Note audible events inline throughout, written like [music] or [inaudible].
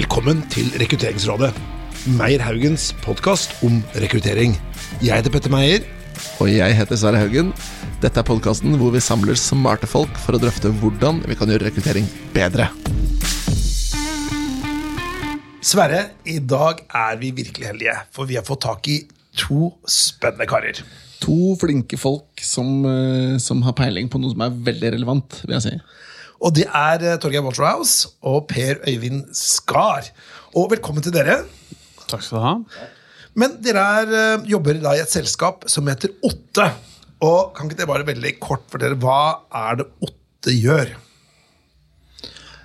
Velkommen til Rekrutteringsrådet. Meyer Haugens podkast om rekruttering. Jeg heter Petter Meyer. Og jeg heter Sverre Haugen. Dette er podkasten hvor vi samler smarte folk for å drøfte hvordan vi kan gjøre rekruttering bedre. Sverre, i dag er vi virkelig heldige, for vi har fått tak i to spennende karer. To flinke folk som, eh, som har peiling på noe som er veldig relevant, vil jeg si. Og det er eh, Torgeir Waterhouse og Per Øyvind Skar. Og velkommen til dere. Takk skal du ha. Men dere er, eh, jobber da i et selskap som heter Otte. Og kan ikke det bare veldig kort fortelle hva er det Otte gjør?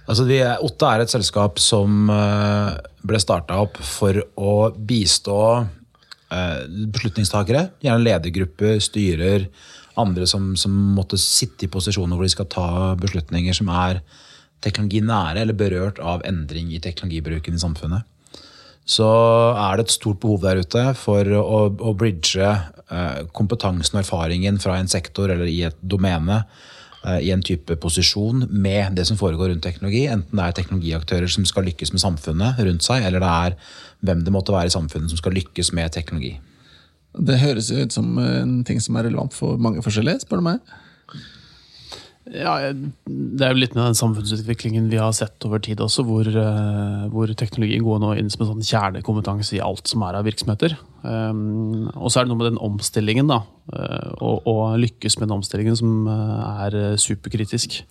Altså, vi er, Otte er et selskap som eh, ble starta opp for å bistå beslutningstakere. Gjerne ledergrupper, styrer, andre som, som, måtte sitte i posisjoner hvor de skal ta beslutninger som er teknologinære eller berørt av endring i teknologibruken i samfunnet. Så er det et stort behov der ute for å, å bridge eh, kompetansen og erfaringen fra en sektor eller i et domene eh, i en type posisjon med det som foregår rundt teknologi. Enten det er teknologiaktører som skal lykkes med samfunnet rundt seg, eller det er hvem det måtte være i samfunnet som skal lykkes med teknologi. Det høres ut som en ting som er relevant for mange forskjellige, spør du meg. Ja, Det er jo litt med den samfunnsutviklingen vi har sett over tid også, hvor, uh, hvor teknologien går nå inn som en sånn kjernekompetanse i alt som er av virksomheter. Um, og så er det noe med den omstillingen, da. Å, å, lykkes med den omstillingen som uh, er superkritisk.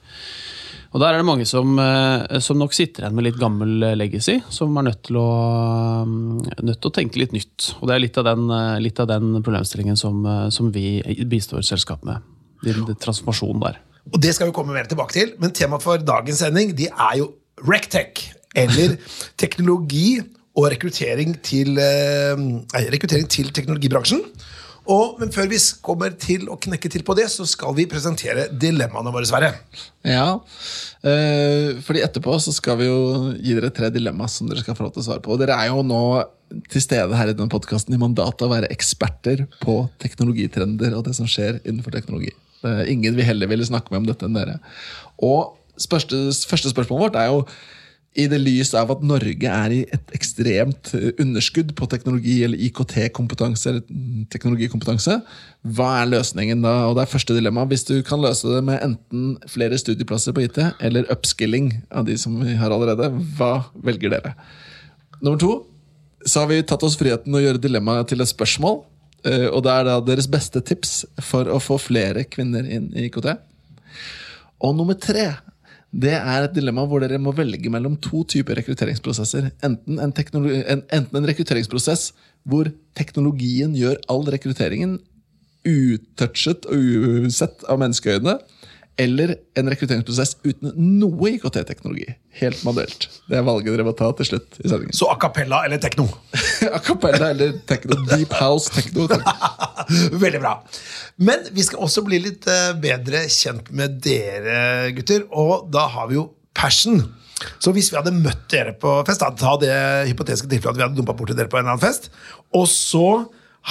Og Der er det mange som, eh, som, nok sitter igjen med litt gammel eh, legacy, som er nødt til, å, mm, nødt til å tenke litt nytt. Og Det er litt av den, eh, litt av den problemstillingen som, som, vi bistår selskapet med. Din transformasjon der. Og Det skal vi komme mer tilbake til, men temaet for dagens sending de er jo Rectech. Eller [laughs] teknologi og rekruttering til, eh, rekruttering til teknologibransjen. Og, men før vi kommer til å knekke til på det, så skal vi presentere dilemmaene våre, Sverre. Ja, øh, fordi etterpå så skal vi jo gi dere tre dilemma som dere skal få lov til å svare på. Og dere er jo nå til stede her i denne podkasten i mandatet å være eksperter på teknologitrender og det som skjer innenfor teknologi. Ingen vi heller ville snakke med om dette enn dere. Og spørste, første spørsmålet vårt er jo i det lys av at Norge er i et ekstremt eh, underskudd på teknologi eller IKT-kompetanse, eller teknologikompetanse, hva er løsningen da? Og det er første dilemma. Hvis du kan løse det med enten flere studieplasser på IT eller upskilling av de som vi har allerede, hva velger dere? Nummer to, så har vi tatt oss friheten å gjøre dilemmaet til et spørsmål. Eh, og det er da deres beste tips for å få flere kvinner inn i IKT. Og nummer tre det er et dilemma hvor dere må velge mellom to typer rekrutteringsprosesser. Enten en, en, enten en rekrutteringsprosess hvor teknologien gjør all rekrutteringen utouchet og usett av menneskeøyne. Eller en rekrutteringsprosess uten noe IKT-teknologi. Helt manuelt. Det er valget dere må ta til slutt. i sendingen. Så a cappella eller tekno? [laughs] a cappella eller tekno. Deep house tekno. [laughs] Veldig bra. Men vi skal også bli litt eh, bedre kjent med dere, gutter. Og da har vi jo passion. Så hvis vi hadde møtt dere på fest, da, ta det hypotetiske tilfellet at vi hadde dumpa borti dere på en eller annen fest, og så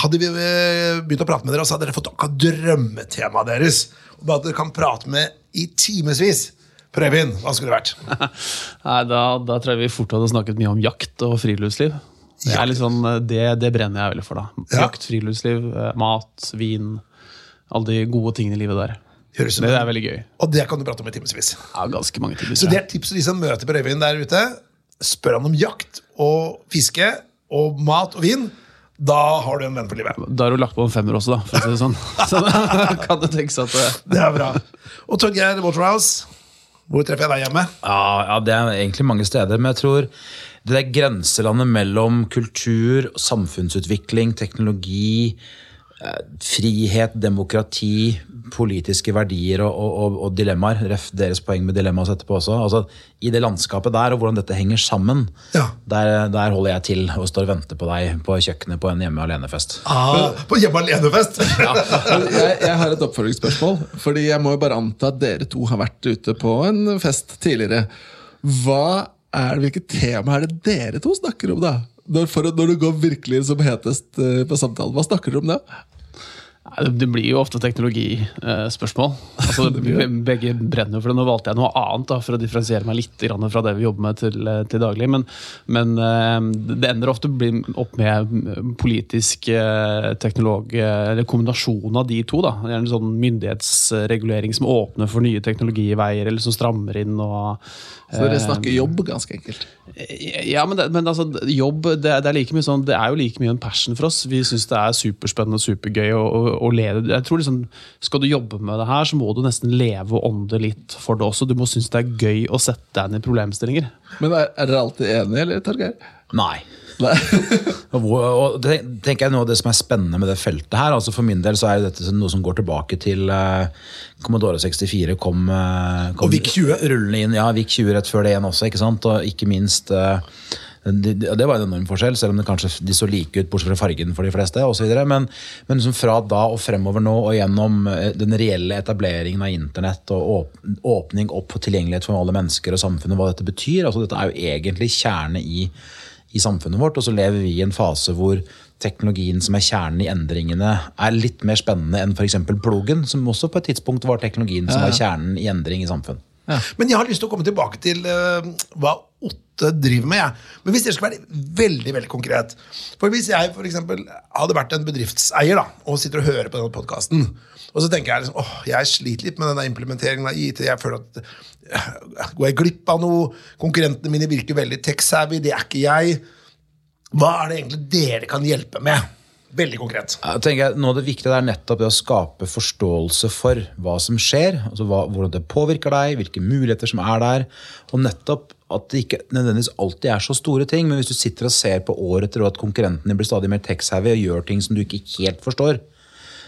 hadde vi eh, begynt å prate med dere, og så hadde dere fått akkurat drømmetemaet deres. Og bare at dere kan prate med i timevis. Prøvin, hva skulle det vært? [laughs] Nei, da, da, tror jeg vi fort hadde snakket mye om jakt og friluftsliv. Det, er liksom, det, det brenner jeg veldig for. da. Jakt, friluftsliv, mat, vin alle de gode tingene i livet der. det, det er veldig gøy. Og det kan du prate om i timevis. Ja, ganske mange timer. Så det er tips til de som møter Prøvin der ute. Spør han om jakt og fiske og mat og vin. Da har du en venn for livet. Da har du lagt på en femmer også, da. For å si det sånn. [laughs] Så da kan det tenkes at det... det er bra. Og Torgeir Waterhouse, hvor treffer jeg deg hjemme? Ja, ja, Det er egentlig mange steder. Men jeg tror det der grenselandet mellom kultur, samfunnsutvikling, teknologi frihet, demokrati, politiske verdier og, og, og dilemmaer. Ref deres poeng med dilemmaet etterpå også. Altså, I det landskapet der og hvordan dette henger sammen, ja. der, der, holder jeg til og står og venter på deg på kjøkkenet på en hjemme alene-fest. Ah, på hjemme alene-fest? [laughs] ja. jeg, jeg, har et oppfølgingsspørsmål. Fordi Jeg må jo bare anta at dere to har vært ute på en fest tidligere. Hva er Hvilket tema er det dere to snakker om, da? Når, for, når du går virkelig som hetest uh, på samtalen, hva snakker dere om da? Det blir jo ofte teknologispørsmål. Altså, [laughs] begge brenner for det. Nå valgte jeg noe annet da, for å differensiere meg litt fra det vi jobber med til, til daglig. Men, men eh, det ender ofte opp med politisk eh, teknolog, eller kombinasjon av de to. da. Gjerne sånn myndighetsregulering som åpner for nye teknologiveier, eller som strammer inn. og Så dere snakker jobb, ganske enkelt. ja, men, det, men altså, jobb det, er- det er like mye sånn, det er jo like mye en passion for oss. Vi syns det er superspennende og supergøy å, å, leve. Jeg tror liksom, Skal du jobbe med det her, så må du nesten leve og ånde litt for det også. Du må synes det er gøy å sette deg inn i problemstillinger. Men er, er dere alltid enige, eller, Torgeir? Nei. Nei. [laughs] Og, og det tenker jeg Noe av det som er spennende med det feltet her altså For min del så er dette noe som går tilbake til uh, Commodore 64 kom, uh, kom Og VIC 20. rullende inn. Ja, VIC 20 rett før det igjen også. ikke sant? Og ikke minst eh, det, det var en enorm forskjell, selv om det kanskje de så like ut bortsett fra fargen for de fleste. Og så videre. men men liksom fra da og fremover nå og gjennom eh, den reelle etableringen av internett og åp åpning opp for tilgjengelighet for alle mennesker og samfunnet, hva dette betyr. altså Dette er jo egentlig kjerne i i samfunnet vårt, og så lever vi i en fase hvor teknologien som er kjernen i endringene, er litt mer spennende enn f.eks. plogen, som også på et tidspunkt var teknologien som var kjernen i endring i samfunn. Men jeg har lyst til å komme tilbake til uh, hva Otte driver med. Jeg. Men hvis dere skal være veldig veldig konkret For Hvis jeg for eksempel, hadde vært en bedriftseier da, og sitter og hører på denne podkasten, og så tenker jeg liksom, åh, jeg sliter litt med denne implementeringen av IT. jeg føler at Går jeg glipp av noe? Konkurrentene mine virker veldig tech-savvy. Det er ikke jeg. Hva er det egentlig dere kan hjelpe med? Veldig konkret. Jeg tenker Noe av det viktige er nettopp det å skape forståelse for hva som skjer. altså hva, Hvordan det påvirker deg, hvilke muligheter som er der. Og nettopp at det ikke nødvendigvis alltid er så store ting. Men hvis du sitter og ser på år etter år at konkurrentene blir stadig mer tech-savvy og gjør ting som du ikke helt forstår,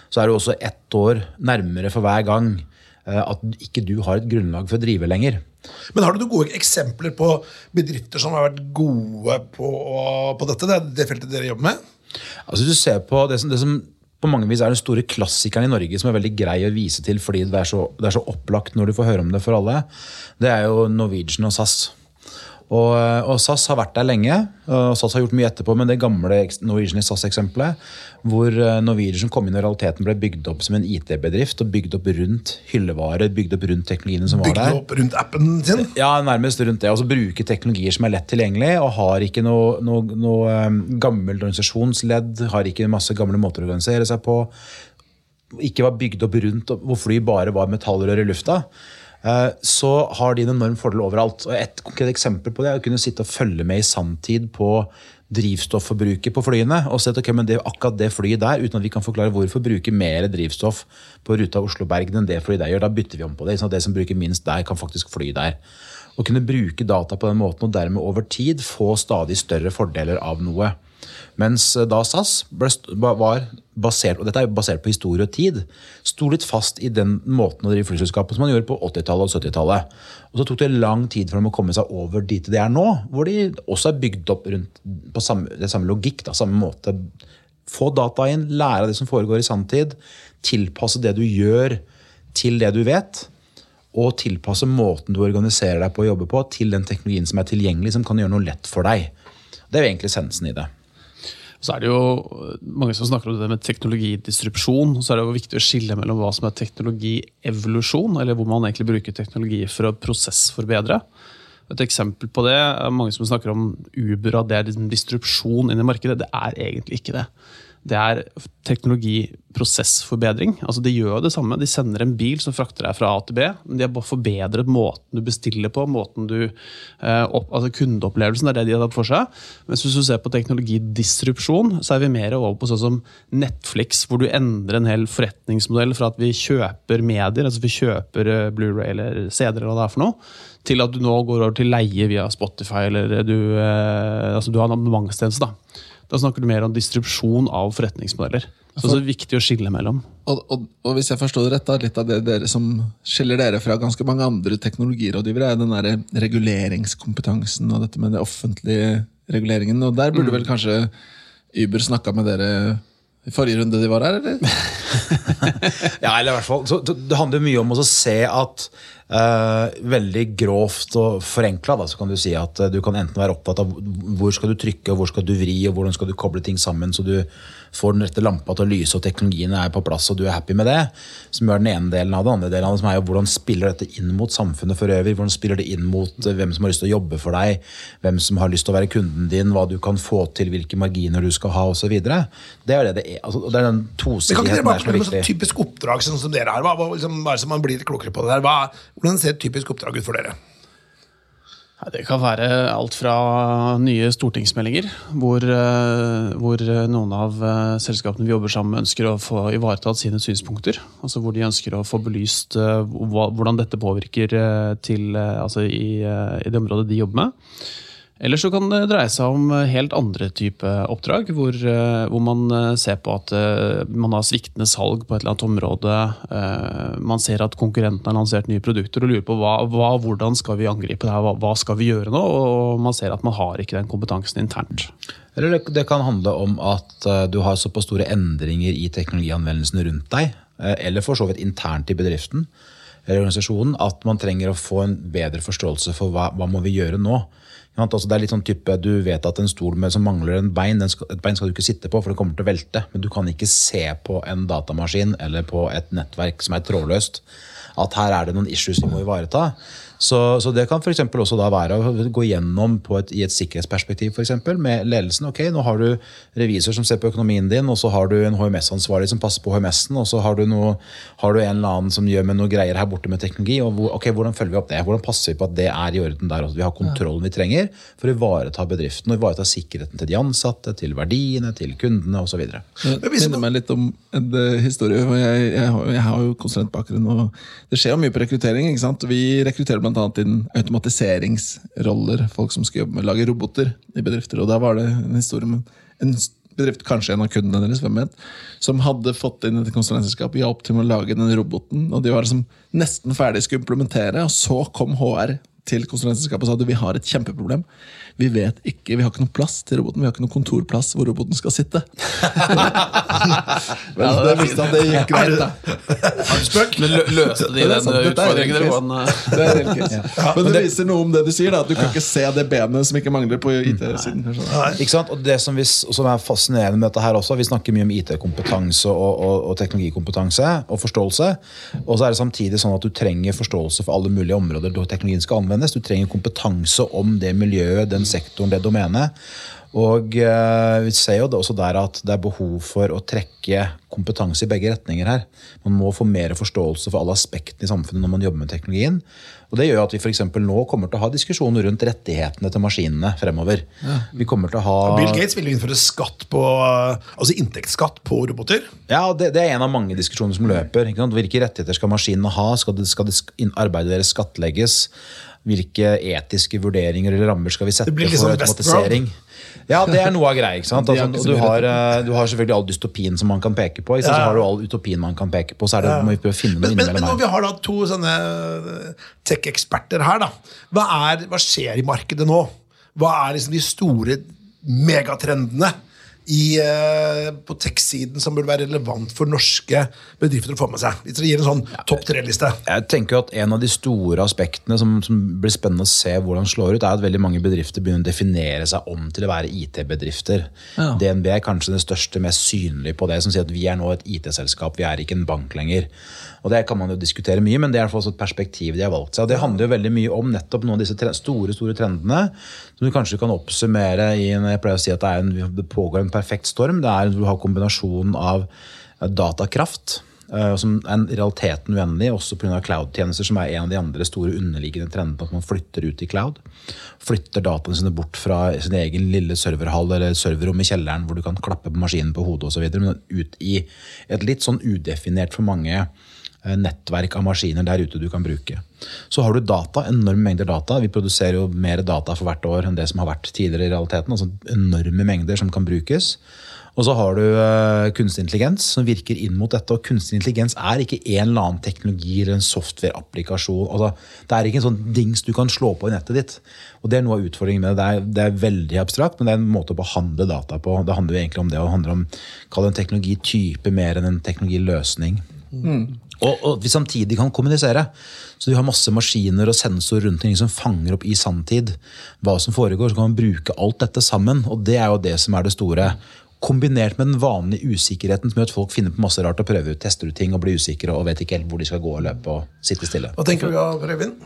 så er du også ett år nærmere for hver gang eh, at ikke du har et grunnlag for å drive lenger. Men har du noen gode eksempler på bedrifter som har vært gode på, på dette? Det er det feltet dere jobber med? Altså du ser på det som, det som på mange vis er den store klassikeren i Norge, som er veldig grei å vise til fordi det er, så, det er så opplagt når du får høre om det for alle, det er jo Norwegian og SAS. Og, og SAS har vært der lenge, og SAS har gjort mye etterpå, men det gamle Norwegian i SAS-eksempelet, hvor eh, Norwegian kom inn og realiteten ble bygd opp som en IT-bedrift, og bygd opp rundt hyllevare, bygd opp rundt teknologiene som var der. der. opp rundt appen sin? Ja, nærmest rundt det. Altså bruke teknologier som er lett tilgjengelig, og har ikke noe, noe, noe um, gammelt organisasjonsledd, har ikke masse gamle måter å organisere seg på. Ikke var bygd opp rundt hvor fly bare var metallrør i lufta. Eh, Så har de en enorm fordel overalt. Og Et konkret eksempel på det er å kunne sitte og følge med i sanntid på drivstofforbruket på flyene. Og se at ok, men det er akkurat det flyet der, uten at vi kan forklare hvorfor bruker mer drivstoff på ruta Oslo-Bergen enn det flyet der gjør. Da bytter vi om på det. sånn at det som bruker minst der, kan faktisk fly der. Å kunne bruke data på den måten og dermed over tid få stadig større fordeler av noe. Mens eh, da SAS ble, var basert, og dette er jo basert på historie og tid, sto litt fast i den måten å drive flyselskapet som man gjorde på 80-tallet og 70-tallet. Og så tok det lang tid for dem å komme seg over dit de er nå, hvor de også er bygd opp rundt på samme, det samme logikk, da, samme måte. Få data inn, lære av det som foregår i sanntid, tilpasse det du gjør til det du vet, og tilpasse måten du organiserer deg på å jobbe på, til den teknologien som er tilgjengelig, som kan gjøre noe lett for deg. Det er jo egentlig essensen i det. Så er det jo mange som snakker om det med teknologidistrupsjon. Så er det jo viktig å skille mellom hva som er teknologievolusjon, eller hvor man egentlig bruker teknologi for å prosessforbedre. Et eksempel på det er mange som snakker om Uber, at det er liksom disrupsjon inn i markedet. Det er egentlig ikke det. Det er teknologiprosessforbedring. Altså De gjør jo det samme. De sender en bil som frakter deg fra A til B, men de har bare forbedret måten du bestiller på, måten du, eh, opp, altså kundeopplevelsen. Er det de har tatt for seg. Mens hvis du ser på teknologidisrupsjon, så er vi mer over på sånn som Netflix, hvor du endrer en hel forretningsmodell fra at vi kjøper medier, altså vi kjøper eh, Blu-ray eller CD-er eller hva det er for noe, til at du nå går over til leie via Spotify, eller du, eh, altså du har en abonnementstjeneste. Da. Da snakker du mer om distribusjon av forretningsmodeller. Så det er viktig å skille mellom. Og, og, og hvis jeg forstår det rett, da, litt av det dere som skiller dere fra ganske mange andre teknologirådgivere, er den der reguleringskompetansen og dette med den offentlige reguleringen. Og der burde vel kanskje Uber snakka med dere i forrige runde de var her, eller? [laughs] Ja, eller i hvert fall så, så Det handler mye om å se at Eh, veldig grovt og forenkla så kan du si at eh, du kan enten være opptatt av hvor skal du trykke, og hvor skal du vri, og hvordan skal du koble ting sammen så du får den rette lampa til å lyse og teknologien er på plass og du er happy med det. Som er den ene delen av det. andre delen av det som er jo hvordan spiller dette inn mot samfunnet for øvrig? Hvordan spiller det inn mot eh, hvem som har lyst til å jobbe for deg, hvem som har lyst til å være kunden din, hva du kan få til, hvilke marginer du skal ha osv. Det er det det er. Altså, det er den tosidigheten der som er viktig. typisk oppdrag sånn som dere har? Hva, liksom, bare så man blir klokere på det der. Hva, hvordan ser et typisk oppdrag ut for dere? Det kan være alt fra nye stortingsmeldinger, hvor, eh, hvor noen av eh, selskapene vi jobber sammen med, ønsker å få ivaretatt sine synspunkter. Altså Hvor de ønsker å få belyst eh, hvordan dette påvirker til, altså i, i det området de jobber med. Eller så kan det dreie seg om helt andre type oppdrag, hvor, eh, hvor man eh, ser på at eh, man har sviktende salg på et eller annet område. eh, Man ser at konkurrenten har lansert nye produkter og lurer på hva, hva, hvordan skal vi angripe det her, hva, hva skal vi gjøre nå? Og man ser at man har ikke den kompetansen internt. Eller det, kan handle om at eh, du har såpass store endringer i teknologianvendelsen rundt deg, eh, eller for så vidt internt i bedriften organisasjonen, at man trenger å få en bedre forståelse for hva, hva må vi gjøre nå. Altså det er litt sånn type, Du vet at en stol med, som mangler en bein, skal, et bein skal du ikke sitte på, for det kommer til å velte. Men du kan ikke se på en datamaskin eller på et nettverk som er trådløst, at her er det noen issues vi må ivareta. Så, så det kan eksempel også da være å gå gjennom på et, i et sikkerhetsperspektiv for eksempel, med ledelsen. ok, Nå har du revisor som ser på økonomien din, og så har du en HMS-ansvarlig som passer på HMS-en, og så har du, noe, har du en eller annen som gjør med noe greier her borte med teknologi. og hvor, ok, Hvordan følger vi opp det? Hvordan passer vi på at det er i orden der? At vi har kontrollen vi trenger for å ivareta bedriften og ivareta sikkerheten til de ansatte, til verdiene, til kundene osv. Det minner meg litt om en eh, historie. for Jeg, jeg, har- jeg har jo konsulentbakgrunn, og det skjer jo mye på rekruttering. ikke sant? Vi rekrutterer bl.a. inn automatiseringsroller. Folk som skal jobbe med å lage roboter i bedrifter. Og da var det en historie med en bedrift, kanskje en av kundene deres, hvem vet, som hadde fått inn et konsulentselskap, hjalp til med å lage den roboten, og de var liksom nesten ferdig skulle implementere, og så kom HR til konsulentselskapet og sa at vi har et kjempeproblem. Vi vet ikke, vi har ikke noe plass til roboten, vi har ikke noe kontorplass hvor roboten skal sitte. [laughs] Vel, det visste han, det gikk greit, da. Spøk? Men løste de er den utfordringen? Det eh, Det er helt ja. Men det viser noe om det du sier, da, at du kan ikke se det benet som ikke mangler på IT-siden. Ikke sant? Og det som, vi, som er fascinerende med dette her også, Vi snakker mye om IT-kompetanse og, og, og teknologikompetanse og forståelse. Og så er det samtidig sånn at du trenger forståelse for alle mulige områder hvor teknologien skal anvendes. Du trenger kompetanse om det miljøet, den sektoren, det domenet. Og eh, vi ser jo også der at det er behov for å trekke kompetanse i begge retninger her. Man må få mer forståelse for alle aspektene i samfunnet når man jobber med teknologien. Og det gjør at vi for nå kommer til å ha diskusjoner rundt rettighetene til maskinene fremover. Vi kommer til å ha Bill Gates vil innføre skatt på, altså inntektsskatt på roboter. Ja, det, det er en av mange diskusjoner som løper. Hvilke rettigheter skal maskinene ha? Skal, det, skal det, arbeidet deres skattlegges? Hvilke etiske vurderinger eller rammer skal vi sette for sånn automatisering? Ja, det er noe av greia. ikke sant? [laughs] Altså, du, har, eh, du har selvfølgelig all dystopien som man kan peke på. Så har du all utopien man kan peke på. Så er det, må vi prøve å finne noe Men, men, men når vi har da to sånne eh, tech-eksperter her, da. Hva, er, hva skjer i markedet nå? Hva er liksom de store megatrendene i, eh, på tech-siden som burde være relevant for norske bedrifter å få med seg? Hvis dere gir en sånn topp tre-liste. Jeg tenker at En av de store aspektene som, som blir spennende å se hvordan slår ut, er at veldig mange bedrifter begynner å definere seg om til å være IT-bedrifter. Ja. DNB er kanskje det største, mest synlige på det, som sier at vi er nå et IT-selskap, vi er ikke en bank lenger. Og Det kan man jo diskutere mye, men det er også et perspektiv de har valgt seg. Og Det handler jo veldig mye om nettopp noen av disse store store trendene som du kanskje kan oppsummere i en, jeg pleier å si at det, en, det pågår en perfekt storm. Det er Du har kombinasjonen av eh, datakraft, eh, som er en realiteten uendelig, også pga. cloud-tjenester, som er en av de andre store underliggende trendene, at man flytter ut i cloud. Flytter dataene sine bort fra sin egen lille serverhall eller serverrom i kjelleren, hvor du kan klappe på maskinen på hodet osv., men ut i et litt sånn udefinert for mange nettverk av maskiner der ute du kan bruke. Så har du data, enorme mengder data. Vi produserer jo mer data for hvert år enn det som har vært tidligere i realiteten. altså Enorme mengder som kan brukes. Og så har du eh, kunstig intelligens som virker inn mot dette. Og kunstig intelligens er ikke en eller annen teknologi eller en software-applikasjon. Altså, det er ikke en sånn dings du kan slå på i nettet ditt. Og Det er noe av utfordringen med det. Det er, det er veldig abstrakt, men det er en måte å behandle data på. Det handler jo egentlig om det, og handle om kall det en teknologitype mer enn en teknologiløsning. Og, og vi samtidig kan kommunisere. Så vi har masse maskiner og sensorer rundt omkring som fanger opp i sanntid hva som foregår. Så kan man bruke alt dette sammen, og det er jo det som er det store. Kombinert med den vanlige usikkerheten som gjør at folk finner på masse rart og prøver ut, tester ut ting og blir usikre og vet ikke helt hvor de skal gå og løpe og sitte stille. Hva tenker du av Øyvind?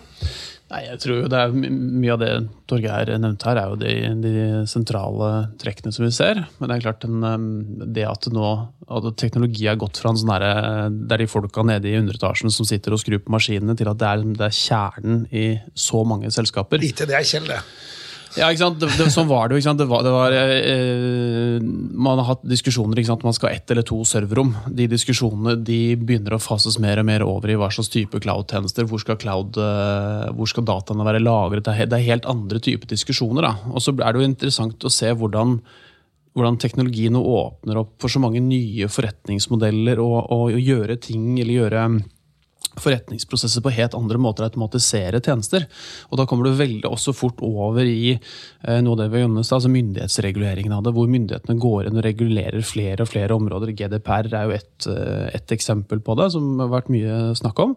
Nei, jeg tror jo det er Mye av det Torgeir nevnte her, er jo de, de sentrale trekkene som vi ser. Men det er klart den, det at nå at teknologi har gått fra en sånn Det er de folka nede i underetasjen som sitter og skrur på maskinene, til at det er, det er kjernen i så mange selskaper. Lite det er Kjell, det. Ja, ikke sant? Det, det, sånn var det jo. Det var, det var, eh, man har hatt diskusjoner ikke sant? man skal ha ett eller to serverrom. De diskusjonene de begynner å fases mer og mer over i hva slags type cloud-tjenester. Hvor skal, cloud, eh, hvor skal dataene være lagret? Det er, helt andre typer diskusjoner. da. Og så er det jo interessant å se hvordan hvordan teknologien åpner opp for så mange nye forretningsmodeller og, og gjøre ting eller gjøre forretningsprosesser på helt andre måter, automatisere tjenester. Og da kommer du veldig også fort over i eh, noe av det vi gjør, altså myndighetsreguleringen av det, hvor myndighetene går inn og regulerer flere og flere områder. GDPR er jo ett et eksempel på det, som har vært mye snakk om.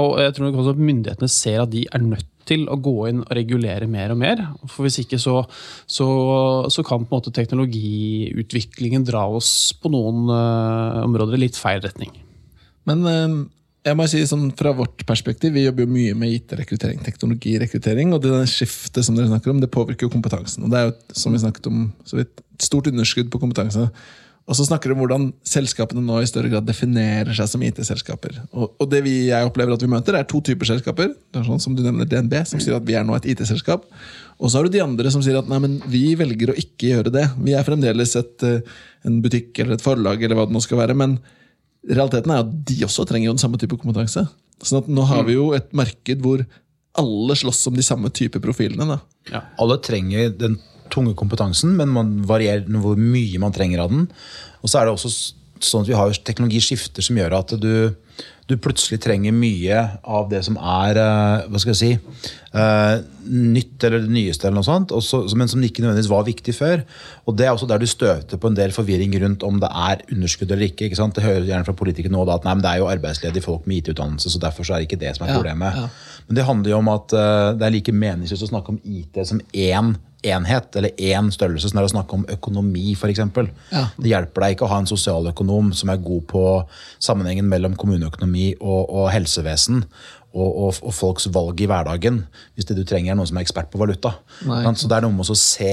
Og jeg tror nok også at myndighetene ser at de er nødt til å gå inn og regulere mer og mer. For Hvis ikke så, så, så kan på en måte teknologiutviklingen dra oss på noen eh, områder i litt feil retning. Men eh, jeg må si sånn, fra vårt perspektiv, vi jobber jo mye med IT-rekruttering, teknologirekruttering, og det skiftet som dere snakker om, det påvirker jo kompetansen. Og det er jo, som vi snakket om, så vidt, et stort underskudd på kompetanse. Og så snakker dere om hvordan selskapene nå i større grad definerer seg som IT-selskaper. Og, og det vi, jeg opplever at vi møter, er to typer selskaper. Det er sånn som du nevner DNB, som sier at vi er nå et IT-selskap. Og så har du de andre som sier at nei, men vi velger å ikke gjøre det. Vi er fremdeles et, eh, en butikk eller et forlag, eller hva det nå skal være. men realiteten er at de også trenger jo den samme type kompetanse. Sånn at nå har vi jo et marked hvor alle slåss om de samme type profilene. da. Alle trenger den tunge kompetansen, men man varierer hvor mye man trenger av den. Og så er det også sånn at vi har teknologiskifter som gjør at du, du plutselig trenger mye av det som er eh, hva skal jeg si, eh, nytt eller det nyeste, eller noe sånt, også, men som ikke nødvendigvis var viktig før. Og Det er også der du støter på en del forvirring rundt om det er underskudd eller ikke. ikke sant? Det hører gjerne fra politikere nå da, at nei, men det er jo arbeidsledige folk med IT-utdannelse, så derfor så er det ikke det som er problemet. ja. Men det handler jo om at uh, det er like meningsløst å snakke om IT som én enhet eller én størrelse, som er å snakke om økonomi, f.eks. Ja. Det hjelper deg ikke å ha en sosialøkonom som er god på sammenhengen mellom kommuneøkonomi og, og helsevesen. Og, og, og folks valg i hverdagen, hvis det du trenger er noen som er ekspert på valuta. Nei. Så det er noe med å se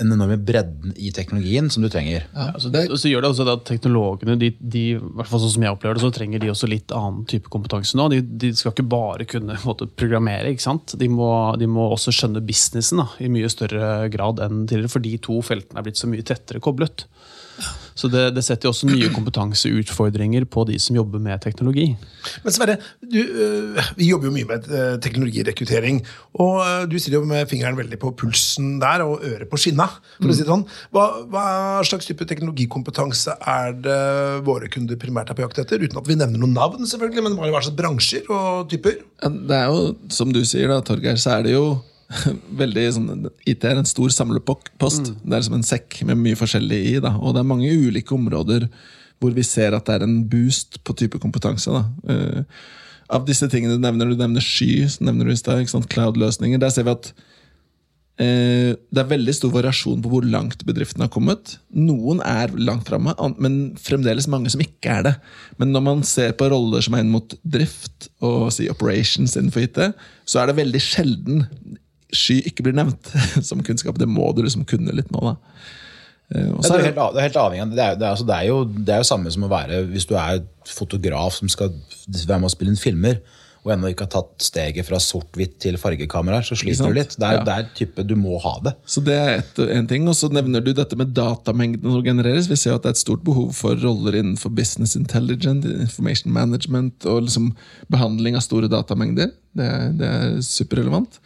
den enorme bredden i teknologien som du trenger. Ja, Altså, det, så gjør det også det at Teknologene, de, de, i hvert fall sånn som jeg opplever det, så trenger de også litt annen type kompetanse nå. De, de skal ikke bare kunne måte, programmere, ikke sant? De må, de må også skjønne businessen da, i mye større grad enn tidligere, for de to feltene er blitt så mye tettere koblet. Så det, det setter jo også nye [clears throat] kompetanseutfordringer på de som jobber med teknologi. Men Sverre, du, øh, vi jobber jo mye med øh, teknologirekruttering. Og øh, du sitter jo med fingeren veldig på pulsen der, og øret på skinna. for å si det sånn. Hva, hva slags type teknologikompetanse er det våre kunder primært er på jakt etter? Uten at vi nevner noen navn, selvfølgelig, men hva slags bransjer og typer? Det er jo, som du sier, da, Torgeir, så er det jo [laughs] veldig sånn, IT er en stor samlepost. Det er som en sekk med mye forskjellig i. Da. Og det er mange ulike områder hvor vi ser at det er en boost på type kompetanse. Da. Eh, av disse tingene du nevner, du nevner sky, nevner du i sant, cloud-løsninger. Der ser vi at uh, det er veldig stor variasjon på hvor langt bedriften har kommet. Noen er langt framme, men fremdeles mange som ikke er det. Men når man ser på roller som er inn mot drift og si operations innenfor IT, så er det veldig sjelden sky ikke blir nevnt [laughs] som kunnskap. Det må du liksom kunne litt nå, da. Eh, og så det, er det er helt avhengig det er, det, er, altså, det, er jo, det er jo samme som å være hvis du er fotograf som skal være med å spille inn filmer, og ennå ikke har tatt steget fra sort-hvitt til fargekameraer, så sliter du litt. Det er, Ja. det er type, Du må ha det. Så det er et, en ting, og så nevner du dette med datamengden som genereres. Vi ser at det er et stort behov for roller innenfor business intelligence, information management og liksom behandling av store datamengder. Det, det er superrelevant.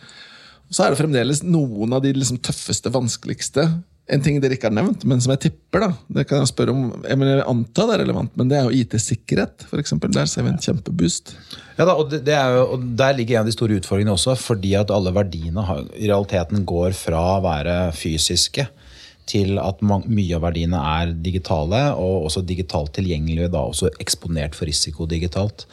Så er det fremdeles noen av de liksom tøffeste, vanskeligste. En ting dere ikke har nevnt, men som jeg tipper, da, det kan jeg spørre om, jeg, mener, jeg antar det er relevant, men det er jo IT-sikkerhet. for eksempel. Der ser vi en kjempeboost. Ja, da, og, det, er jo, og Der ligger en av de store utfordringene også, fordi at alle verdiene i realiteten går fra å være fysiske til at mye av verdiene er digitale, og også digitalt tilgjengelige, da også eksponert for risiko digitalt.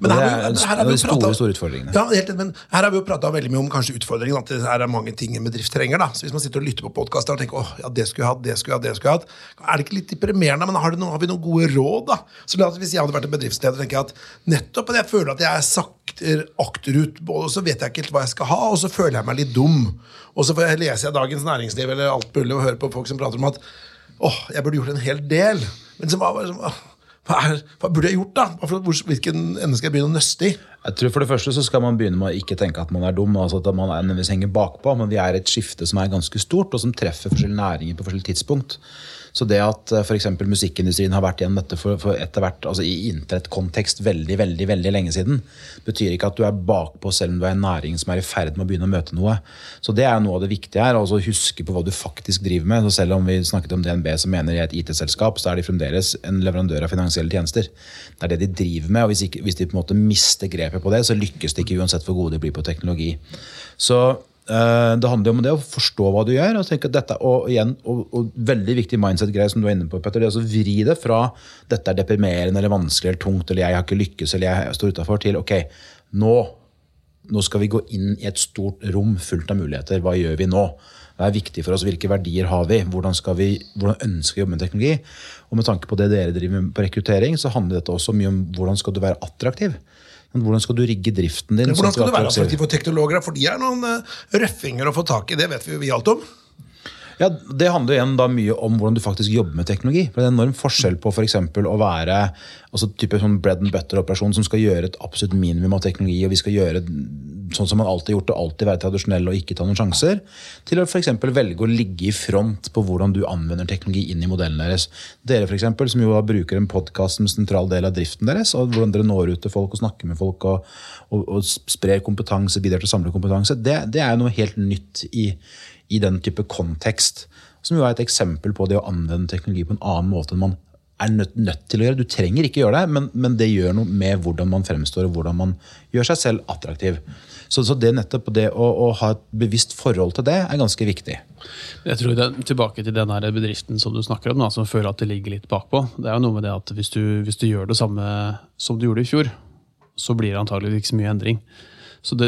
Men her det har vi- er her har vi de store, pratet- store utfordringene. Ja, helt, men Her har vi jo prata veldig mye om kanskje utfordringen. At det her er mange ting en bedrift trenger. da. Så Hvis man sitter og lytter på podkaster og tenker åh, ja, det skulle jeg hatt, det skulle jeg hatt, det skulle jeg hatt, er det ikke litt deprimerende? Men har, det noe, har vi noen gode råd? da? Så la oss- Hvis jeg hadde vært en bedriftsleder, tenker jeg at nettopp at jeg føler at jeg er sakter akterut, og så vet jeg ikke helt hva jeg skal ha, og så føler jeg meg litt dum. Og så leser jeg Dagens Næringsliv eller alt mulig og hører på folk som prater om at åh, jeg burde gjort en hel del. Men så hva, hva, hva, er, hva burde jeg gjort, da? Hvor- Hvilken ende skal jeg begynne å nøste i? Jeg tror For det første så skal man begynne med å ikke tenke at man er dum. altså at man nødvendigvis henger bakpå, Men vi er et skifte som er ganske stort, og som treffer forskjellige næringer på forskjellige tidspunkt. Så det at f.eks. musikkindustrien har vært igjen dette for, for etter hvert, altså i internettkontekst veldig veldig, veldig lenge siden, betyr ikke at du er bakpå selv om du er en næring som er i ferd med å begynne å møte noe. Så det er noe av det viktige her. altså Huske på hva du faktisk driver med. Så selv om vi snakket om DNB som mener i et IT-selskap, så er de fremdeles en leverandør av finansielle tjenester. Det er det de driver med, og hvis, ikke, hvis de på en måte mister grepet på det, så lykkes de ikke uansett hvor gode de blir på teknologi. Så eh, det handler jo om det å forstå hva du gjør. Og tenke at dette, og igjen, og, og veldig viktig mindset-greie som du er inne på, Petter, det er å vri det fra dette er deprimerende eller vanskelig eller tungt eller jeg har ikke lykkes eller jeg står utafor, til ok, nå, nå skal vi gå inn i et stort rom fullt av muligheter. Hva gjør vi nå? Hva er viktig for oss? Hvilke verdier har vi? Hvordan, skal vi, hvordan ønsker vi å jobbe med teknologi? Og med tanke på det dere driver med på rekruttering, så handler dette også mye om hvordan skal du være attraktiv. Hvordan skal du rigge driften din? Sånn Hvordan skal du være attraktiv? for teknologer? For de er noen uh, røffinger å få tak i, det vet vi jo vi alt om. Ja, Det handler igjen da mye om hvordan du faktisk jobber med teknologi. For Det er en enorm forskjell på for å være altså type sånn bread and butter-operasjon som skal gjøre et absolutt minimum av teknologi, og vi skal gjøre sånn som man alltid har gjort og alltid være tradisjonell og ikke ta noen sjanser, til å eksempel velge å ligge i front på hvordan du anvender teknologi inn i modellen deres. Dere for eksempel, som jo bruker en podkast som en sentral del av driften deres, og hvordan dere når ut til folk og snakker med folk og, og, og sprer kompetanse, bidrar til å samle kompetanse, det, det er jo noe helt nytt i i den type kontekst. Som jo er et eksempel på det å anvende teknologi på en annen måte enn man er nødt, nødt til å gjøre. Du trenger ikke gjøre det, men, men det gjør noe med hvordan man fremstår og hvordan man gjør seg selv attraktiv. Så, så det nettopp det å, å ha et bevisst forhold til det er ganske viktig. Jeg tror det, Tilbake til den her bedriften som du snakker om, da, som føler at det ligger litt bakpå. Det er jo noe med det at hvis du, hvis du gjør det samme som du gjorde i fjor, så blir det antagelig ikke så mye endring. Så det,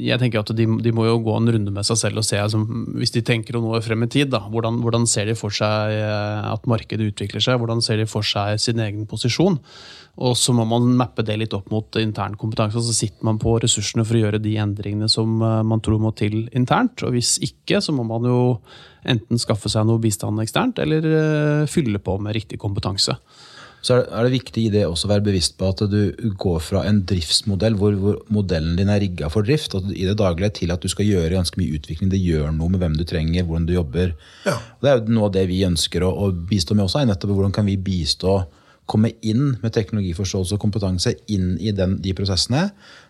jeg tenker at de, de, må jo gå en runde med seg selv og se altså, Hvis de tenker noe frem i tid, da, hvordan, hvordan, ser de for seg eh, at markedet utvikler seg? Hvordan ser de for seg sin egen posisjon? Og så må man mappe det litt opp mot intern kompetanse. Så sitter man på ressursene for å gjøre de endringene som eh, man tror må til internt. Og hvis ikke, så må man jo enten skaffe seg noe bistand eksternt, eller uh, fylle på med riktig kompetanse så er det viktig i det også å være bevisst på at du går fra en driftsmodell hvor, hvor modellen din er rigga for drift, i det daglige til at du skal gjøre ganske mye utvikling. Det gjør noe med hvem du trenger, hvordan du jobber. Ja. Det er jo noe av det vi ønsker å, å bistå med også. er nettopp Hvordan kan vi bistå, komme inn med teknologiforståelse og kompetanse inn i den, de prosessene,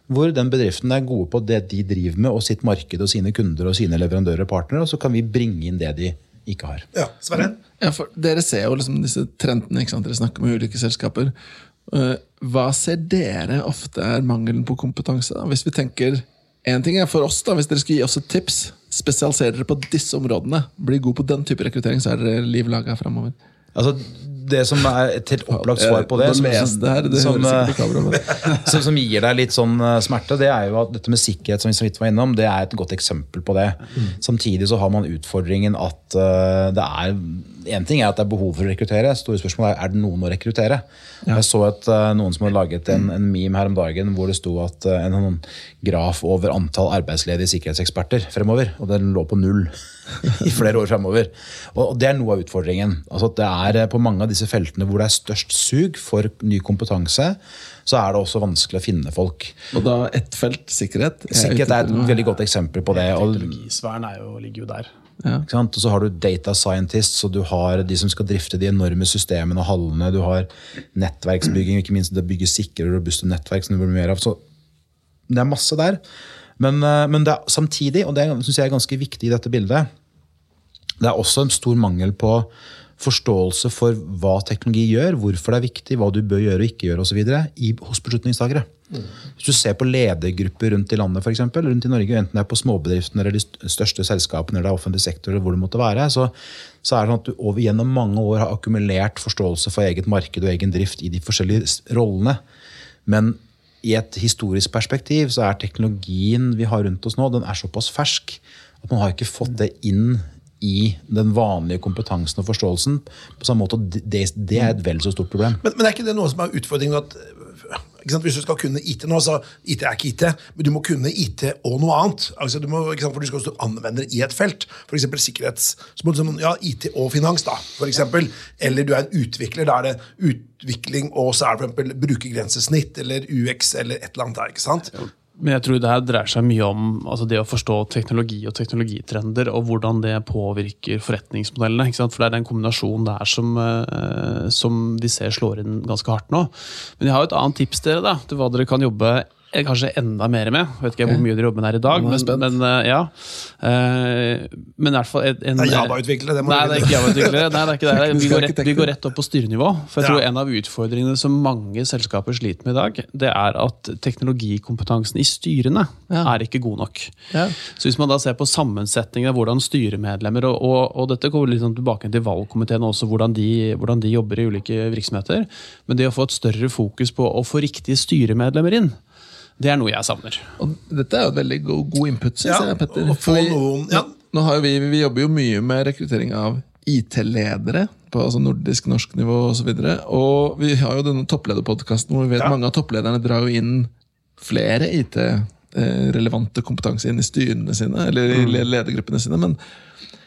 hvor den bedriften er gode på det de driver med, og sitt marked og sine kunder og sine leverandører og partnere, og så kan vi bringe inn det de ikke har. Ja, Sverre? Ja, Dere ser jo liksom disse trendene. Dere snakker med ulike selskaper. Uh, hva ser dere ofte er mangelen på kompetanse? da? Hvis vi tenker, en ting er for oss, da, hvis dere skal gi oss et tips. Spesialiser dere på disse områdene. Bli god på den type rekruttering, så er dere liv laga framover. Altså, det som er et helt opplagt svar på det, som, det [laughs] som, som, gir deg litt sånn eh, smerte, det er jo at dette med sikkerhet som vi så vidt var innom, det er et godt eksempel på det. Samtidig så har man utfordringen at eh, det er En ting er at det er behov for å rekruttere. Store spørsmål er er det noen å rekruttere. Jeg så at eh, noen som hadde laget en, en meme her om dagen hvor det sto at eh, en, en graf over antall arbeidsledige sikkerhetseksperter fremover, og den lå på null [laughs] i flere år fremover. Og det er noe av utfordringen. Altså at det er eh, På mange av disse feltene hvor det er størst sug for ny kompetanse, så er det også vanskelig å finne folk. Og da ett felt, sikkerhet. Er Sikkerhet er et veldig godt eksempel på det. Og, Teknologisfæren er ligger jo der. Ja. og så har du data scientists, og du har de som skal drifte de enorme systemene og hallene. Du har nettverksbygging, ikke minst det å bygge sikre og robuste nettverk. som det blir mer av. Så det er masse der. Men, eh, men er samtidig, og det syns jeg er ganske viktig i dette bildet, det er også en stor mangel på forståelse for hva teknologi gjør, hvorfor det er viktig, hva du bør gjøre og ikke gjøre osv. hos beslutningstakere. Hvis du ser på ledergrupper rundt i landet, for eksempel, rundt i Norge, enten det er på småbedriftene eller de største selskapene eller det er offentlig sektor, eller hvor det måtte være, så, så er det sånn at du over gjennom mange år har akkumulert forståelse for eget marked og egen drift i de forskjellige rollene. Men i et historisk perspektiv så er teknologien vi har rundt oss nå, den er såpass fersk at man har ikke fått det inn i den vanlige kompetansen og forståelsen. på samme måte, Det, det er et vel så stort problem. Men, men er ikke det noe som er utfordringen? at ikke sant, Hvis du skal kunne IT nå, så IT er ikke IT, men du må kunne IT og noe annet. Altså, du må, ikke sant, for du skal også anvende det i et felt. F.eks. sikkerhets... Så må du, sånn, ja, IT og finans, da, for eksempel. Eller du er en utvikler. Da er det utvikling og så er det for eksempel brukergrensesnitt eller UX eller et eller annet der. ikke sant? Men jeg tror det her dreier seg mye om altså det å forstå teknologi og teknologitrender, og hvordan det påvirker forretningsmodellene. For det er den kombinasjonen der som, eh, som vi ser slår inn ganske hardt nå. Men jeg har et annet tips dere da, til hva dere kan jobbe kanskje enda mer med. Jeg vet ikke hvor mye dere jobber med her i dag, men, men eh, ja. Eh, Men i hvert fall en, en, Det er Java-utviklere, det må Nei, det er ikke Java-utviklere. Nei, det er ikke det. Vi går, rett, vi går rett opp på styrenivå. For jeg Ja. tror en av utfordringene som mange selskaper sliter med i dag, det er at teknologikompetansen i styrene Ja. er ikke god nok. Ja. Så hvis man da ser på sammensetningen av hvordan styremedlemmer, og, og, og dette går litt sånn tilbake til valgkomiteen også, hvordan de, hvordan de jobber i ulike virksomheter, men det å få et større fokus på å få riktige styremedlemmer inn, det er noe jeg savner. Og dette er jo et veldig god, god input, syns Ja, jeg, Petter. vi, noen- ja. nå, nå har jo vi, vi jobber jo mye med rekruttering av IT-ledere på altså nordisk, norsk nivå osv. Og, så videre. og vi har jo denne topplederpodkasten hvor vi vet Ja. mange av topplederne drar jo inn flere IT-relevante kompetanse inn i styrene sine, eller Mm. i ledergruppene sine. Men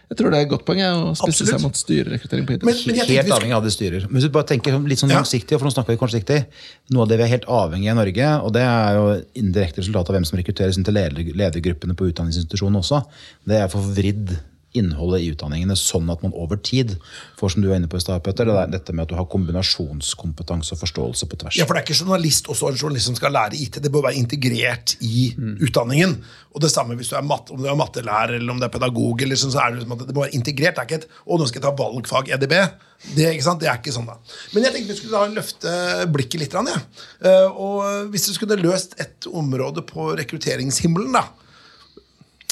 jeg tror det er et godt poeng å spisse seg mot styrerekruttering på. Men- Helt avhengig av det styrer. Men hvis du bare tenker sånn litt sånn langsiktig, for nå snakker vi kortsiktig, noe av det vi er helt avhengig av i Norge, og det er jo indirekte resultat av hvem som rekrutteres inn til ledergruppene på utdanningsinstitusjonen også, det er for vridd innholdet i utdanningene sånn at man over tid får, som du var inne på i stad, Petter, det er dette med at du har kombinasjonskompetanse og forståelse på tvers. Ja, for det er ikke journalist også en journalist som skal lære IT. Det bør være integrert i utdanningen. Og det samme hvis du er matte, om du er mattelærer eller om du er pedagog. Eller sånn, så er det, liksom at det må være integrert. Det er ikke et 'Å, nå skal jeg ta valgfag EDB'. Det, ikke sant? det er ikke sånn, da. Men jeg tenkte vi skulle da løfte blikket litt. Ja. Eh, Og hvis du skulle løst et område på rekrutteringshimmelen, da,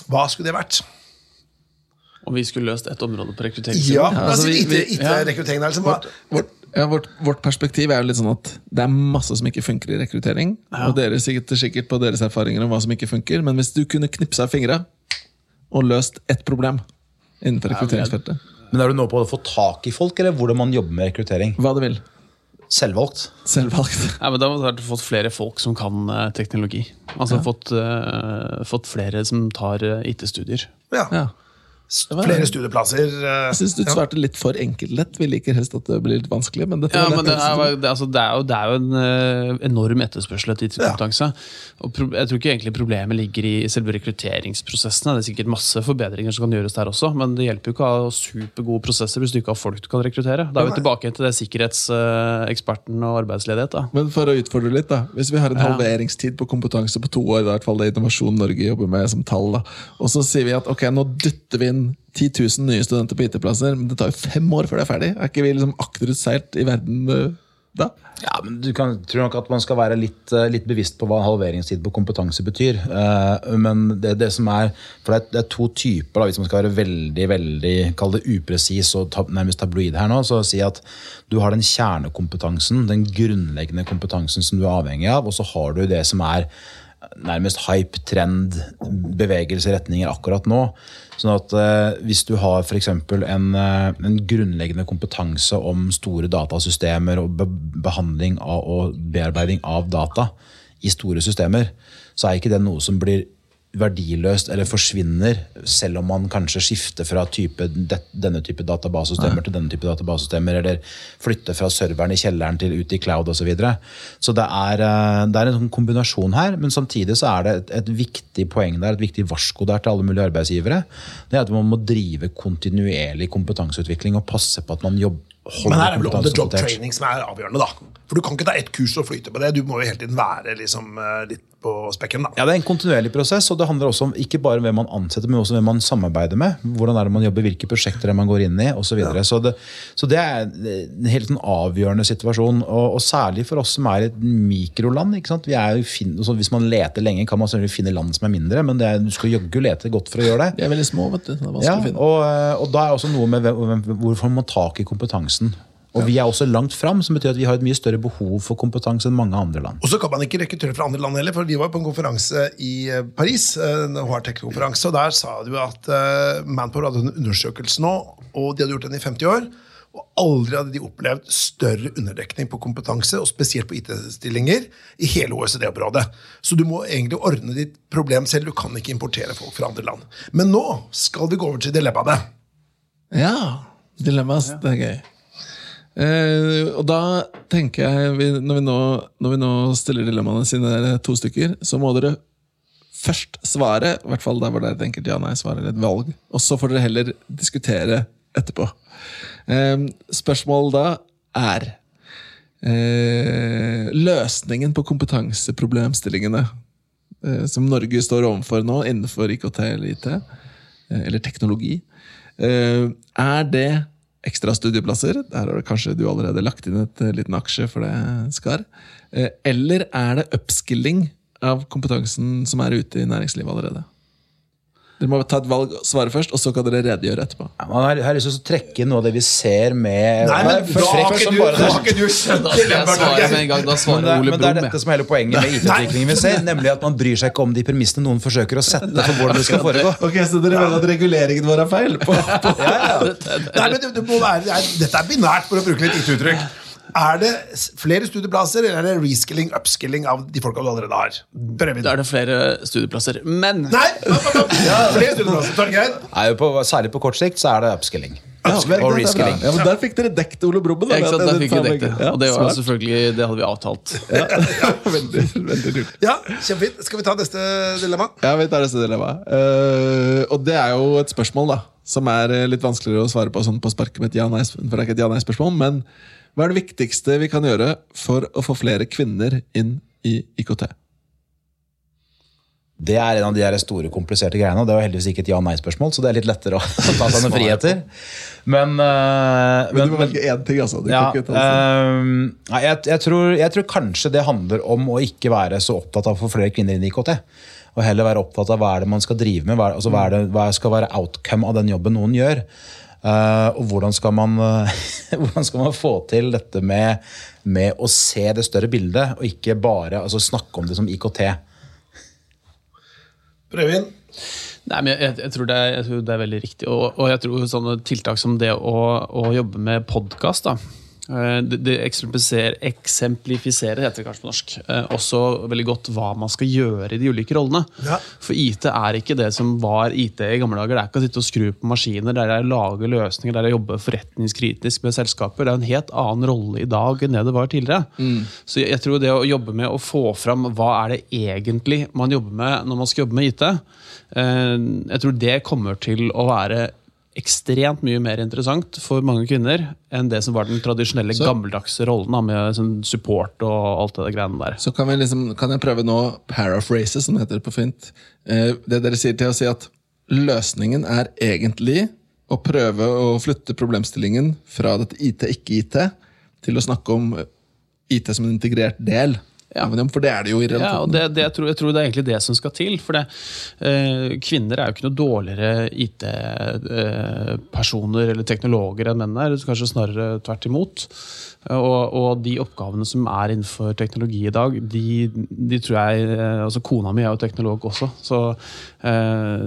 hva skulle det vært? Om vi skulle løst et område på Ja, rekrutteringssiden. altså, altså, vi- vi- IT-rekruttering der. Liksom, hva- Vårt, ja, vårt, vårt perspektiv er jo litt sånn at det er masse som ikke funker i rekruttering. Og dere sitter sikkert på deres erfaringer om hva som ikke funker. Men hvis du kunne knipsa av fingra og løst ett problem innenfor rekrutteringsfeltet, Men er du nå på å få tak i folk, eller hvordan man jobber med rekruttering? hva du vil? Selvvalgt? Selvvalgt. [laughs] Ja, men Da har vi fått flere folk som kan eh, teknologi. Altså fått, uh, fått flere som tar eh, IT-studier. ja. Ja. Flere studieplasser. eh, Jeg syns du svarte litt for enkeltlett. Vi liker helst at det blir litt vanskelig. Men dette Ja, men det er, det, altså, det, er jo, det er jo en eh, enorm etterspørsel etter IT-kompetanse. Ja. jeg tror ikke egentlig problemet ligger i selve rekrutteringsprosessene. Det er sikkert masse forbedringer som kan gjøres der også, men det hjelper jo ikke å ha supergode prosesser hvis du ikke har folk du kan rekruttere. Da er vi tilbake til det sikkerhetseksperten og arbeidsledighet. da. Men for å utfordre litt, da. Hvis vi har en Ja. halveringstid på kompetanse på to år, det er i hvert fall det Innovasjon Norge jobber med som tall, da. og så sier vi at ok, nå dytter vi inn 10 000 nye studenter på IT-plasser, men det tar jo fem år før det er ferdig. Er ikke vi liksom akterutseilt i verden eh, da? Ja, men du kan, tror nok at man skal være litt, eh, litt bevisst på hva halveringstid på kompetanse betyr. Eh, men det, det som er For det er to typer, da, hvis man skal være veldig veldig, kall det upresis og ta, nærmest tabloid her nå, så si at du har den kjernekompetansen, den grunnleggende kompetansen som du er avhengig av, og så har du det som er nærmest hype, trend, bevegelse, retninger akkurat nå. Sånn at eh, Hvis du har f.eks. En, eh, en grunnleggende kompetanse om store datasystemer og be behandling av, og bearbeiding av data i store systemer, så er ikke det noe som blir verdiløst eller forsvinner, selv om man kanskje skifter fra type, denne type databasesystemer til denne type databasesystemer, eller flytter fra serveren i kjelleren til ut i cloud osv. Så, videre. så det er, eh, det er en sånn kombinasjon her, men samtidig så er det et, et viktig poeng der, et viktig varsko der til alle mulige arbeidsgivere. Det er at man må drive kontinuerlig kompetanseutvikling og passe på at man jobber Men her er vel on the job training som er avgjørende, da. For du kan ikke ta ett kurs og flyte på det. Du må jo hele tiden være liksom, eh, litt på spekken. da. Ja, Det er en kontinuerlig prosess, og det handler også om ikke bare hvem man ansetter, men også hvem man samarbeider med. Hvordan er det man jobber, hvilke prosjekter er man går inn i, osv. Så, videre. så, det, så det er en helt en avgjørende situasjon. Og, og særlig for oss som er et mikroland. ikke sant? Vi er jo fin, så hvis man leter lenge, kan man selvfølgelig finne land som er mindre, men det er, du skal jaggu lete godt for å gjøre det. De er veldig små, vet du. Det er vanskelig Ja, å finne. og, og da er også noe med Hvorfor man må tak i kompetansen. Og vi er også langt fram, som betyr at vi har et mye større behov for kompetanse enn mange andre land. Og så kan man ikke rekruttere fra andre land heller, for vi var på en konferanse i eh, Paris, eh, en HR-tech-konferanse, og der sa du at uh, Manpower hadde en undersøkelse nå, og de hadde gjort den i 50 år, og aldri hadde de opplevd større underdekning på kompetanse, og spesielt på IT-stillinger, i hele OECD-området. Så du må egentlig ordne ditt problem selv, du kan ikke importere folk fra andre land. Men nå skal vi gå over til dilemmaene. Ja, dilemmas. Det er gøy. Eh, og da tenker jeg, vi, når, vi nå, når vi nå stiller dilemmaene sine dere to stykker, så må dere først svare, i hvert fall der hvor det er et enkelt ja-nei-svar eller et valg. Og så får dere heller diskutere etterpå. Eh, spørsmålet da er eh, Løsningen på kompetanseproblemstillingene som Norge står overfor nå innenfor IKT eller IT, eller teknologi, er det ekstra studieplasser? Der har kanskje du allerede lagt inn et eh, liten aksje for det, Skar. Eh, Eller er det upskilling av kompetansen som er ute i næringslivet allerede? Dere må ta et valg, og svare først, og så kan dere redegjøre etterpå. Ja, man har, har lyst til å trekke noe av det vi ser med Nei, men for- da har ikke du, bare da det. du skjønt Da svare Torgeir. med en gang. Da Men svarer det, er, Ole men det er dette som er hele poenget med IT-utviklingen vi ser, nemlig at man bryr seg ikke om de premissene noen forsøker å sette for hvordan det skal foregå. [laughs] Ok, Så dere mener at reguleringen vår er feil? [laughs] På, på. Nei, men det, det må være, er, dette er binært, for å bruke litt IT-uttrykk. Er det flere studieplasser, eller er det reskilling, upskilling av de folka du allerede har? Prøv. Da er det flere studieplasser. Men Nei! opp, opp, opp. Flere studieplasser, Torgeir. jeg! på, særlig på kort sikt så er det upskilling. Ja, og reskilling. Ja, men Der fikk dere dekket Ole Brummen. ja, ikke sant, der fikk vi dekket det. Ja, Og det var smart. selvfølgelig, det hadde vi avtalt. [laughs] Ja, veldig, veldig lurt. Ja, kjempefint. Skal vi ta neste dilemma? Ja, vi tar neste dilemma. Uh, og det er jo et spørsmål da som er eh, litt vanskeligere å svare på sånn på sparket med et ja-nei, for det er ikke et ja-nei-spørsmål. Men hva er det viktigste vi kan gjøre for å få flere kvinner inn i IKT? Det er en av de her store, kompliserte greiene. og Det var heldigvis ikke et ja-nei-spørsmål, så det er litt lettere å [laughs] ta seg noen friheter. Men, uh, Men, du må velge én ting, altså. Du ja, ehm, jeg, jeg, tror, jeg tror kanskje det handler om å ikke være så opptatt av å få flere kvinner inn i IKT. Og heller være opptatt av hva er det man skal drive med, hva, er- altså, hva, er det, hva skal være outcome av den jobben noen gjør. Eh, og hvordan skal, man, eh, [laughs] hvordan skal man få til dette med, med å se det større bildet, og ikke bare altså, snakke om det som IKT. Prøv inn. Nei, men jeg, jeg, tror det er, jeg tror det er veldig riktig. Og, og jeg tror sånne tiltak som det å, å jobbe med podkast det, det eksemplifiserer, heter det kanskje på norsk, eh, også veldig godt hva man skal gjøre i de ulike rollene. Ja. For IT er ikke det som var IT i gamle dager. Det er ikke å sitte og skru på maskiner, det er å lage løsninger, det er å jobbe forretningskritisk med selskaper. Det er en helt annen rolle i dag enn det det var tidligere. Så jeg, jeg tror det å jobbe med å få fram hva er det egentlig man jobber med når man skal jobbe med IT, eh, jeg tror det kommer til å være ekstremt mye mer interessant for mange kvinner enn det som var den tradisjonelle gammeldagse rollen med sånn support og alt det greiene der. Så kan, vi liksom, kan jeg prøve nå paraphrase, som heter det på fint. Eh, det dere sier til å si at løsningen er egentlig å prøve å flytte problemstillingen fra dette IT, ikke IT, til å snakke om IT som en integrert del. Ja. For det er det jo i Ja, og det, det, jeg, tror, jeg tror det er egentlig det som skal til. For det, eh, kvinner er jo ikke noe dårligere IT-personer eller teknologer enn menn er. Kanskje snarere tvert imot. Og, og de oppgavene som er innenfor teknologi i dag, de, de tror jeg eh, altså Kona mi er jo teknolog også, så eh,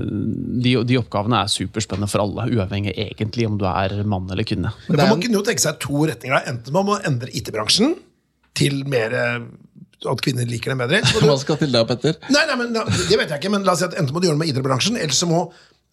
de, de oppgavene er superspennende for alle, uavhengig egentlig om du er mann eller kvinne. Men er man kunne jo tenke seg to retninger. Enten man må endre IT-bransjen til mer eh, at kvinner liker det bedre. du- [laughs] Hva skal til da, Petter? Nei, nei, men Det vet jeg ikke, men la oss si at enten må du gjøre noe med IT-bransjen, eller så må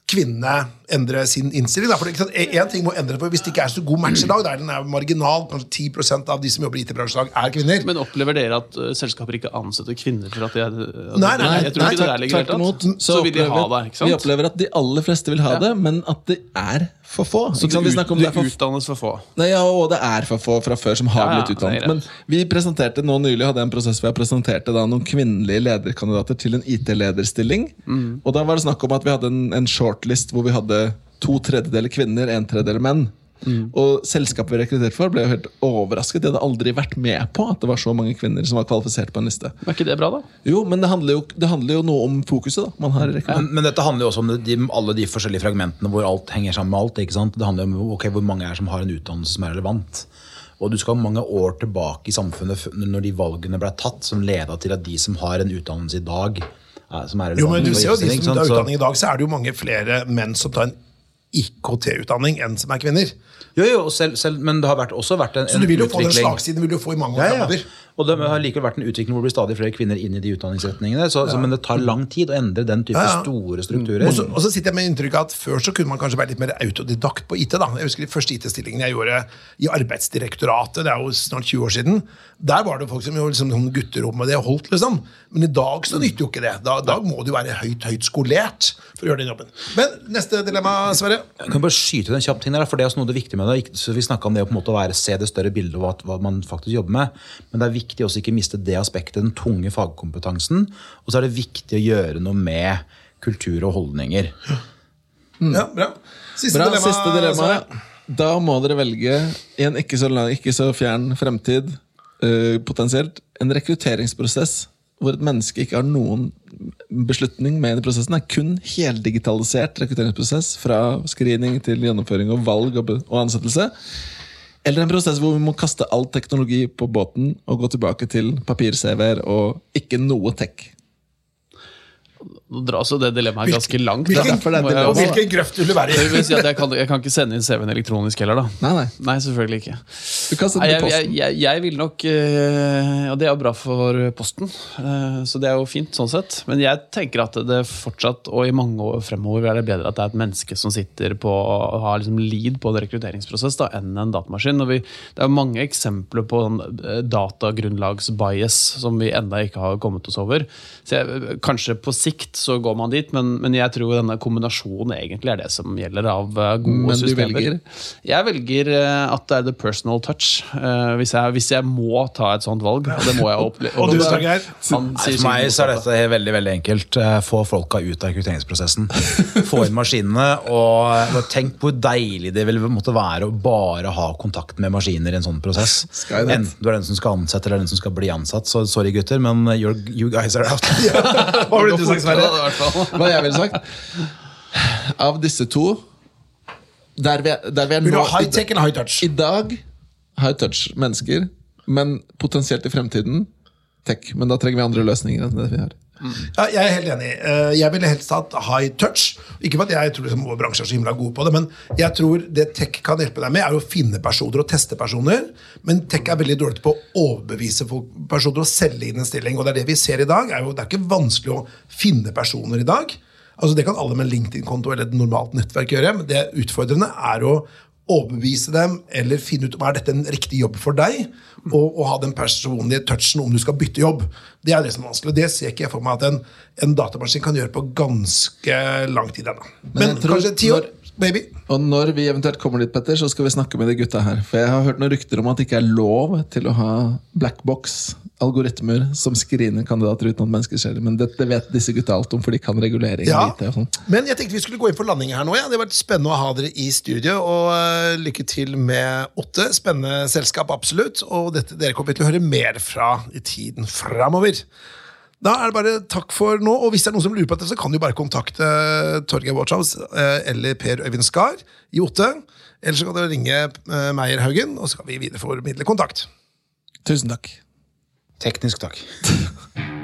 kvinnene endre sin innstilling. Da. For? En ting må endre for Hvis det ikke er så god match i dag, der den er marginal, kanskje 10% av de som jobber i IT-bransjen i dag, er kvinner. Men opplever dere at uh, selskaper ikke ansetter kvinner for at de er at Nei, nei, nei, Jeg tror ikke det der ligger Tvert imot. helt Så vil de ha det, ikke sant? Vi opplever at de aller fleste vil ha det, men at det er for få. Så Ikke sant? Vi det, om ut, det er det utdannes for få. Nei, ja, og det er for få fra før som har Ja, blitt utdannet. er Men vi presenterte nå nylig hadde en prosess hvor jeg presenterte da noen kvinnelige lederkandidater til en IT-lederstilling. Mm. Og da var det snakk om at vi hadde en, en shortlist hvor vi hadde to tredjedeler kvinner, en tredjedel menn. Mm. Og selskapet vi rekrutterte for, ble jo helt overrasket. De hadde aldri vært med på at det var så mange kvinner som var kvalifisert på en liste. Er ikke det bra, da? Jo, men det handler jo, det handler jo noe om fokuset. da man har rekruttert. Men, men dette handler jo også om de, alle de forskjellige fragmentene hvor alt henger sammen med alt. ikke sant? Det handler jo om okay, hvor mange er som har en utdannelse som er relevant. Og du skal mange år tilbake i samfunnet når de valgene ble tatt, som leda til at de som har en utdannelse i dag, er, som er relevant Jo, men du ser jo de som tar utdanning i dag, så er det jo mange flere menn som tar en IKT-utdanning enn som er kvinner. Jo, jo, selv, selv, men det har vært, også vært en, utvikling. Så du vil jo få den slagsiden vil du få i mange år Ja, ja. Og det har likevel vært en utvikling hvor det blir stadig flere kvinner inn i de utdanningsretningene. Så, så, men det tar lang tid å endre den type store strukturer. Og så, og så sitter jeg med inntrykk av at Før så kunne man kanskje være litt mer autodidakt på IT. da. Jeg husker De første IT-stillingene jeg gjorde i Arbeidsdirektoratet, det er jo snart 20 år siden. Der var det folk som gjorde liksom, gutterom, og det holdt, liksom. Men i dag så nytter jo ikke det. Da, da må du være høyt høyt skolert for å gjøre den jobben. Men neste dilemma, Sverre. Jeg kan bare skyte ut en kjapp ting der, for det er også noe det viktige med det. Så vi snakket om det å på en måte være, se det større bildet og hva, hva man faktisk jobber med. Men det er viktig også ikke miste det aspektet, den tunge fagkompetansen. Og så er det viktig å gjøre noe med kultur og holdninger. Ja, bra. Siste Bra, dilemma. siste dilemma. Da må dere velge i en ikke så, lang, ikke så fjern fremtid, uh, potensielt, en rekrutteringsprosess hvor et menneske ikke har noen beslutning med i prosessen. Det er kun heldigitalisert rekrutteringsprosess fra screening til gjennomføring og valg og, og ansettelse. Eller en prosess hvor vi må kaste all teknologi på båten og gå tilbake til papir-CV-er og ikke noe tech. Nå dras jo det dilemmaet ganske langt. hvilken- dilemma. Hvilken grøft vil du være i? si jeg kan, jeg kan ikke sende inn CV-en elektronisk heller, da. Nei, nei. Nei, selvfølgelig ikke. Du kan sende Nei, jeg, jeg, posten. jeg, jeg vil nok eh, Og det er jo bra for Posten, eh, så det er jo fint sånn sett. Men jeg tenker at det fortsatt, og i mange år fremover, er det bedre at det er et menneske som sitter på og har liksom lead på en rekrutteringsprosess, da, enn en datamaskin. Og vi, det er mange eksempler på sånn, eh, datagrunnlagsbias som vi enda ikke har kommet oss over. Så jeg, kanskje på sikt så går man dit, men, men jeg tror denne kombinasjonen egentlig er det som gjelder av eh, gode Men du systemer. velger? Jeg velger eh, at det er the personal touch. eh, hvis, jeg, hvis jeg må ta et sånt valg, og det må jeg oppleve. Og du, Torgeir? For meg så er dette veldig veldig enkelt. Få folka ut av rekrutteringsprosessen. [laughs] Få inn maskinene. Og, og tenk hvor deilig det vil måtte være å bare ha kontakt med maskiner i en sånn prosess. Enten du er den som skal ansette eller den som skal bli ansatt. Så sorry, gutter, men you guys are out. [laughs] [laughs] Hva ville du sagt, Sverre? I hvert fall. Hva jeg ville sagt? Av disse to Der vi, er- der vi er nå high tech eller high touch? I dag high touch mennesker, men potensielt i fremtiden tech. Men da trenger vi andre løsninger enn det vi har. Ja, jeg er helt enig. Eh, Jeg ville helst hatt high touch. Ikke for at jeg tror liksom vår bransje er så himla god på det, men jeg tror det tech kan hjelpe deg med, er å finne personer og teste personer. Men tech er veldig dårlig på å overbevise personer og selge inn en stilling. Og det er det vi ser i dag. Er jo, det er ikke vanskelig å finne personer i dag. Altså Det kan alle med LinkedIn-konto eller et normalt nettverk gjøre, men det utfordrende er å overbevise dem eller finne ut om er dette en riktig jobb for deg, og, og ha den personlige touchen om du skal bytte jobb. Det er det som er vanskelig, og det ser ikke jeg for meg at en, en datamaskin kan gjøre på ganske lang tid ennå. Men, Men tror kanskje ti år, baby. Og når vi eventuelt kommer dit, Petter, så skal vi snakke med de gutta her. For jeg har hørt noen rykter om at det ikke er lov til å ha blackbox-algoritmer som screener kandidater uten at det. Men dette vet disse gutta alt om, for de kan regulering. Ja, sånn. men jeg tenkte vi skulle gå inn for landing her nå. Ja. Det har vært spennende å ha dere i studio, og eh, lykke til med Åtte. Spennende selskap, absolutt. Og dette dere kommer til å høre mer fra i tiden framover. Da er det bare takk for nå, og hvis det er noen som lurer på dette, så kan du bare kontakte Torgeir Watchhouse eh, eller Per Øyvind Skar i Otte. Eller så kan du ringe Meierhaugen, Meyer Haugen, og så kan vi videreformidle kontakt. Tusen takk. Teknisk takk. [laughs]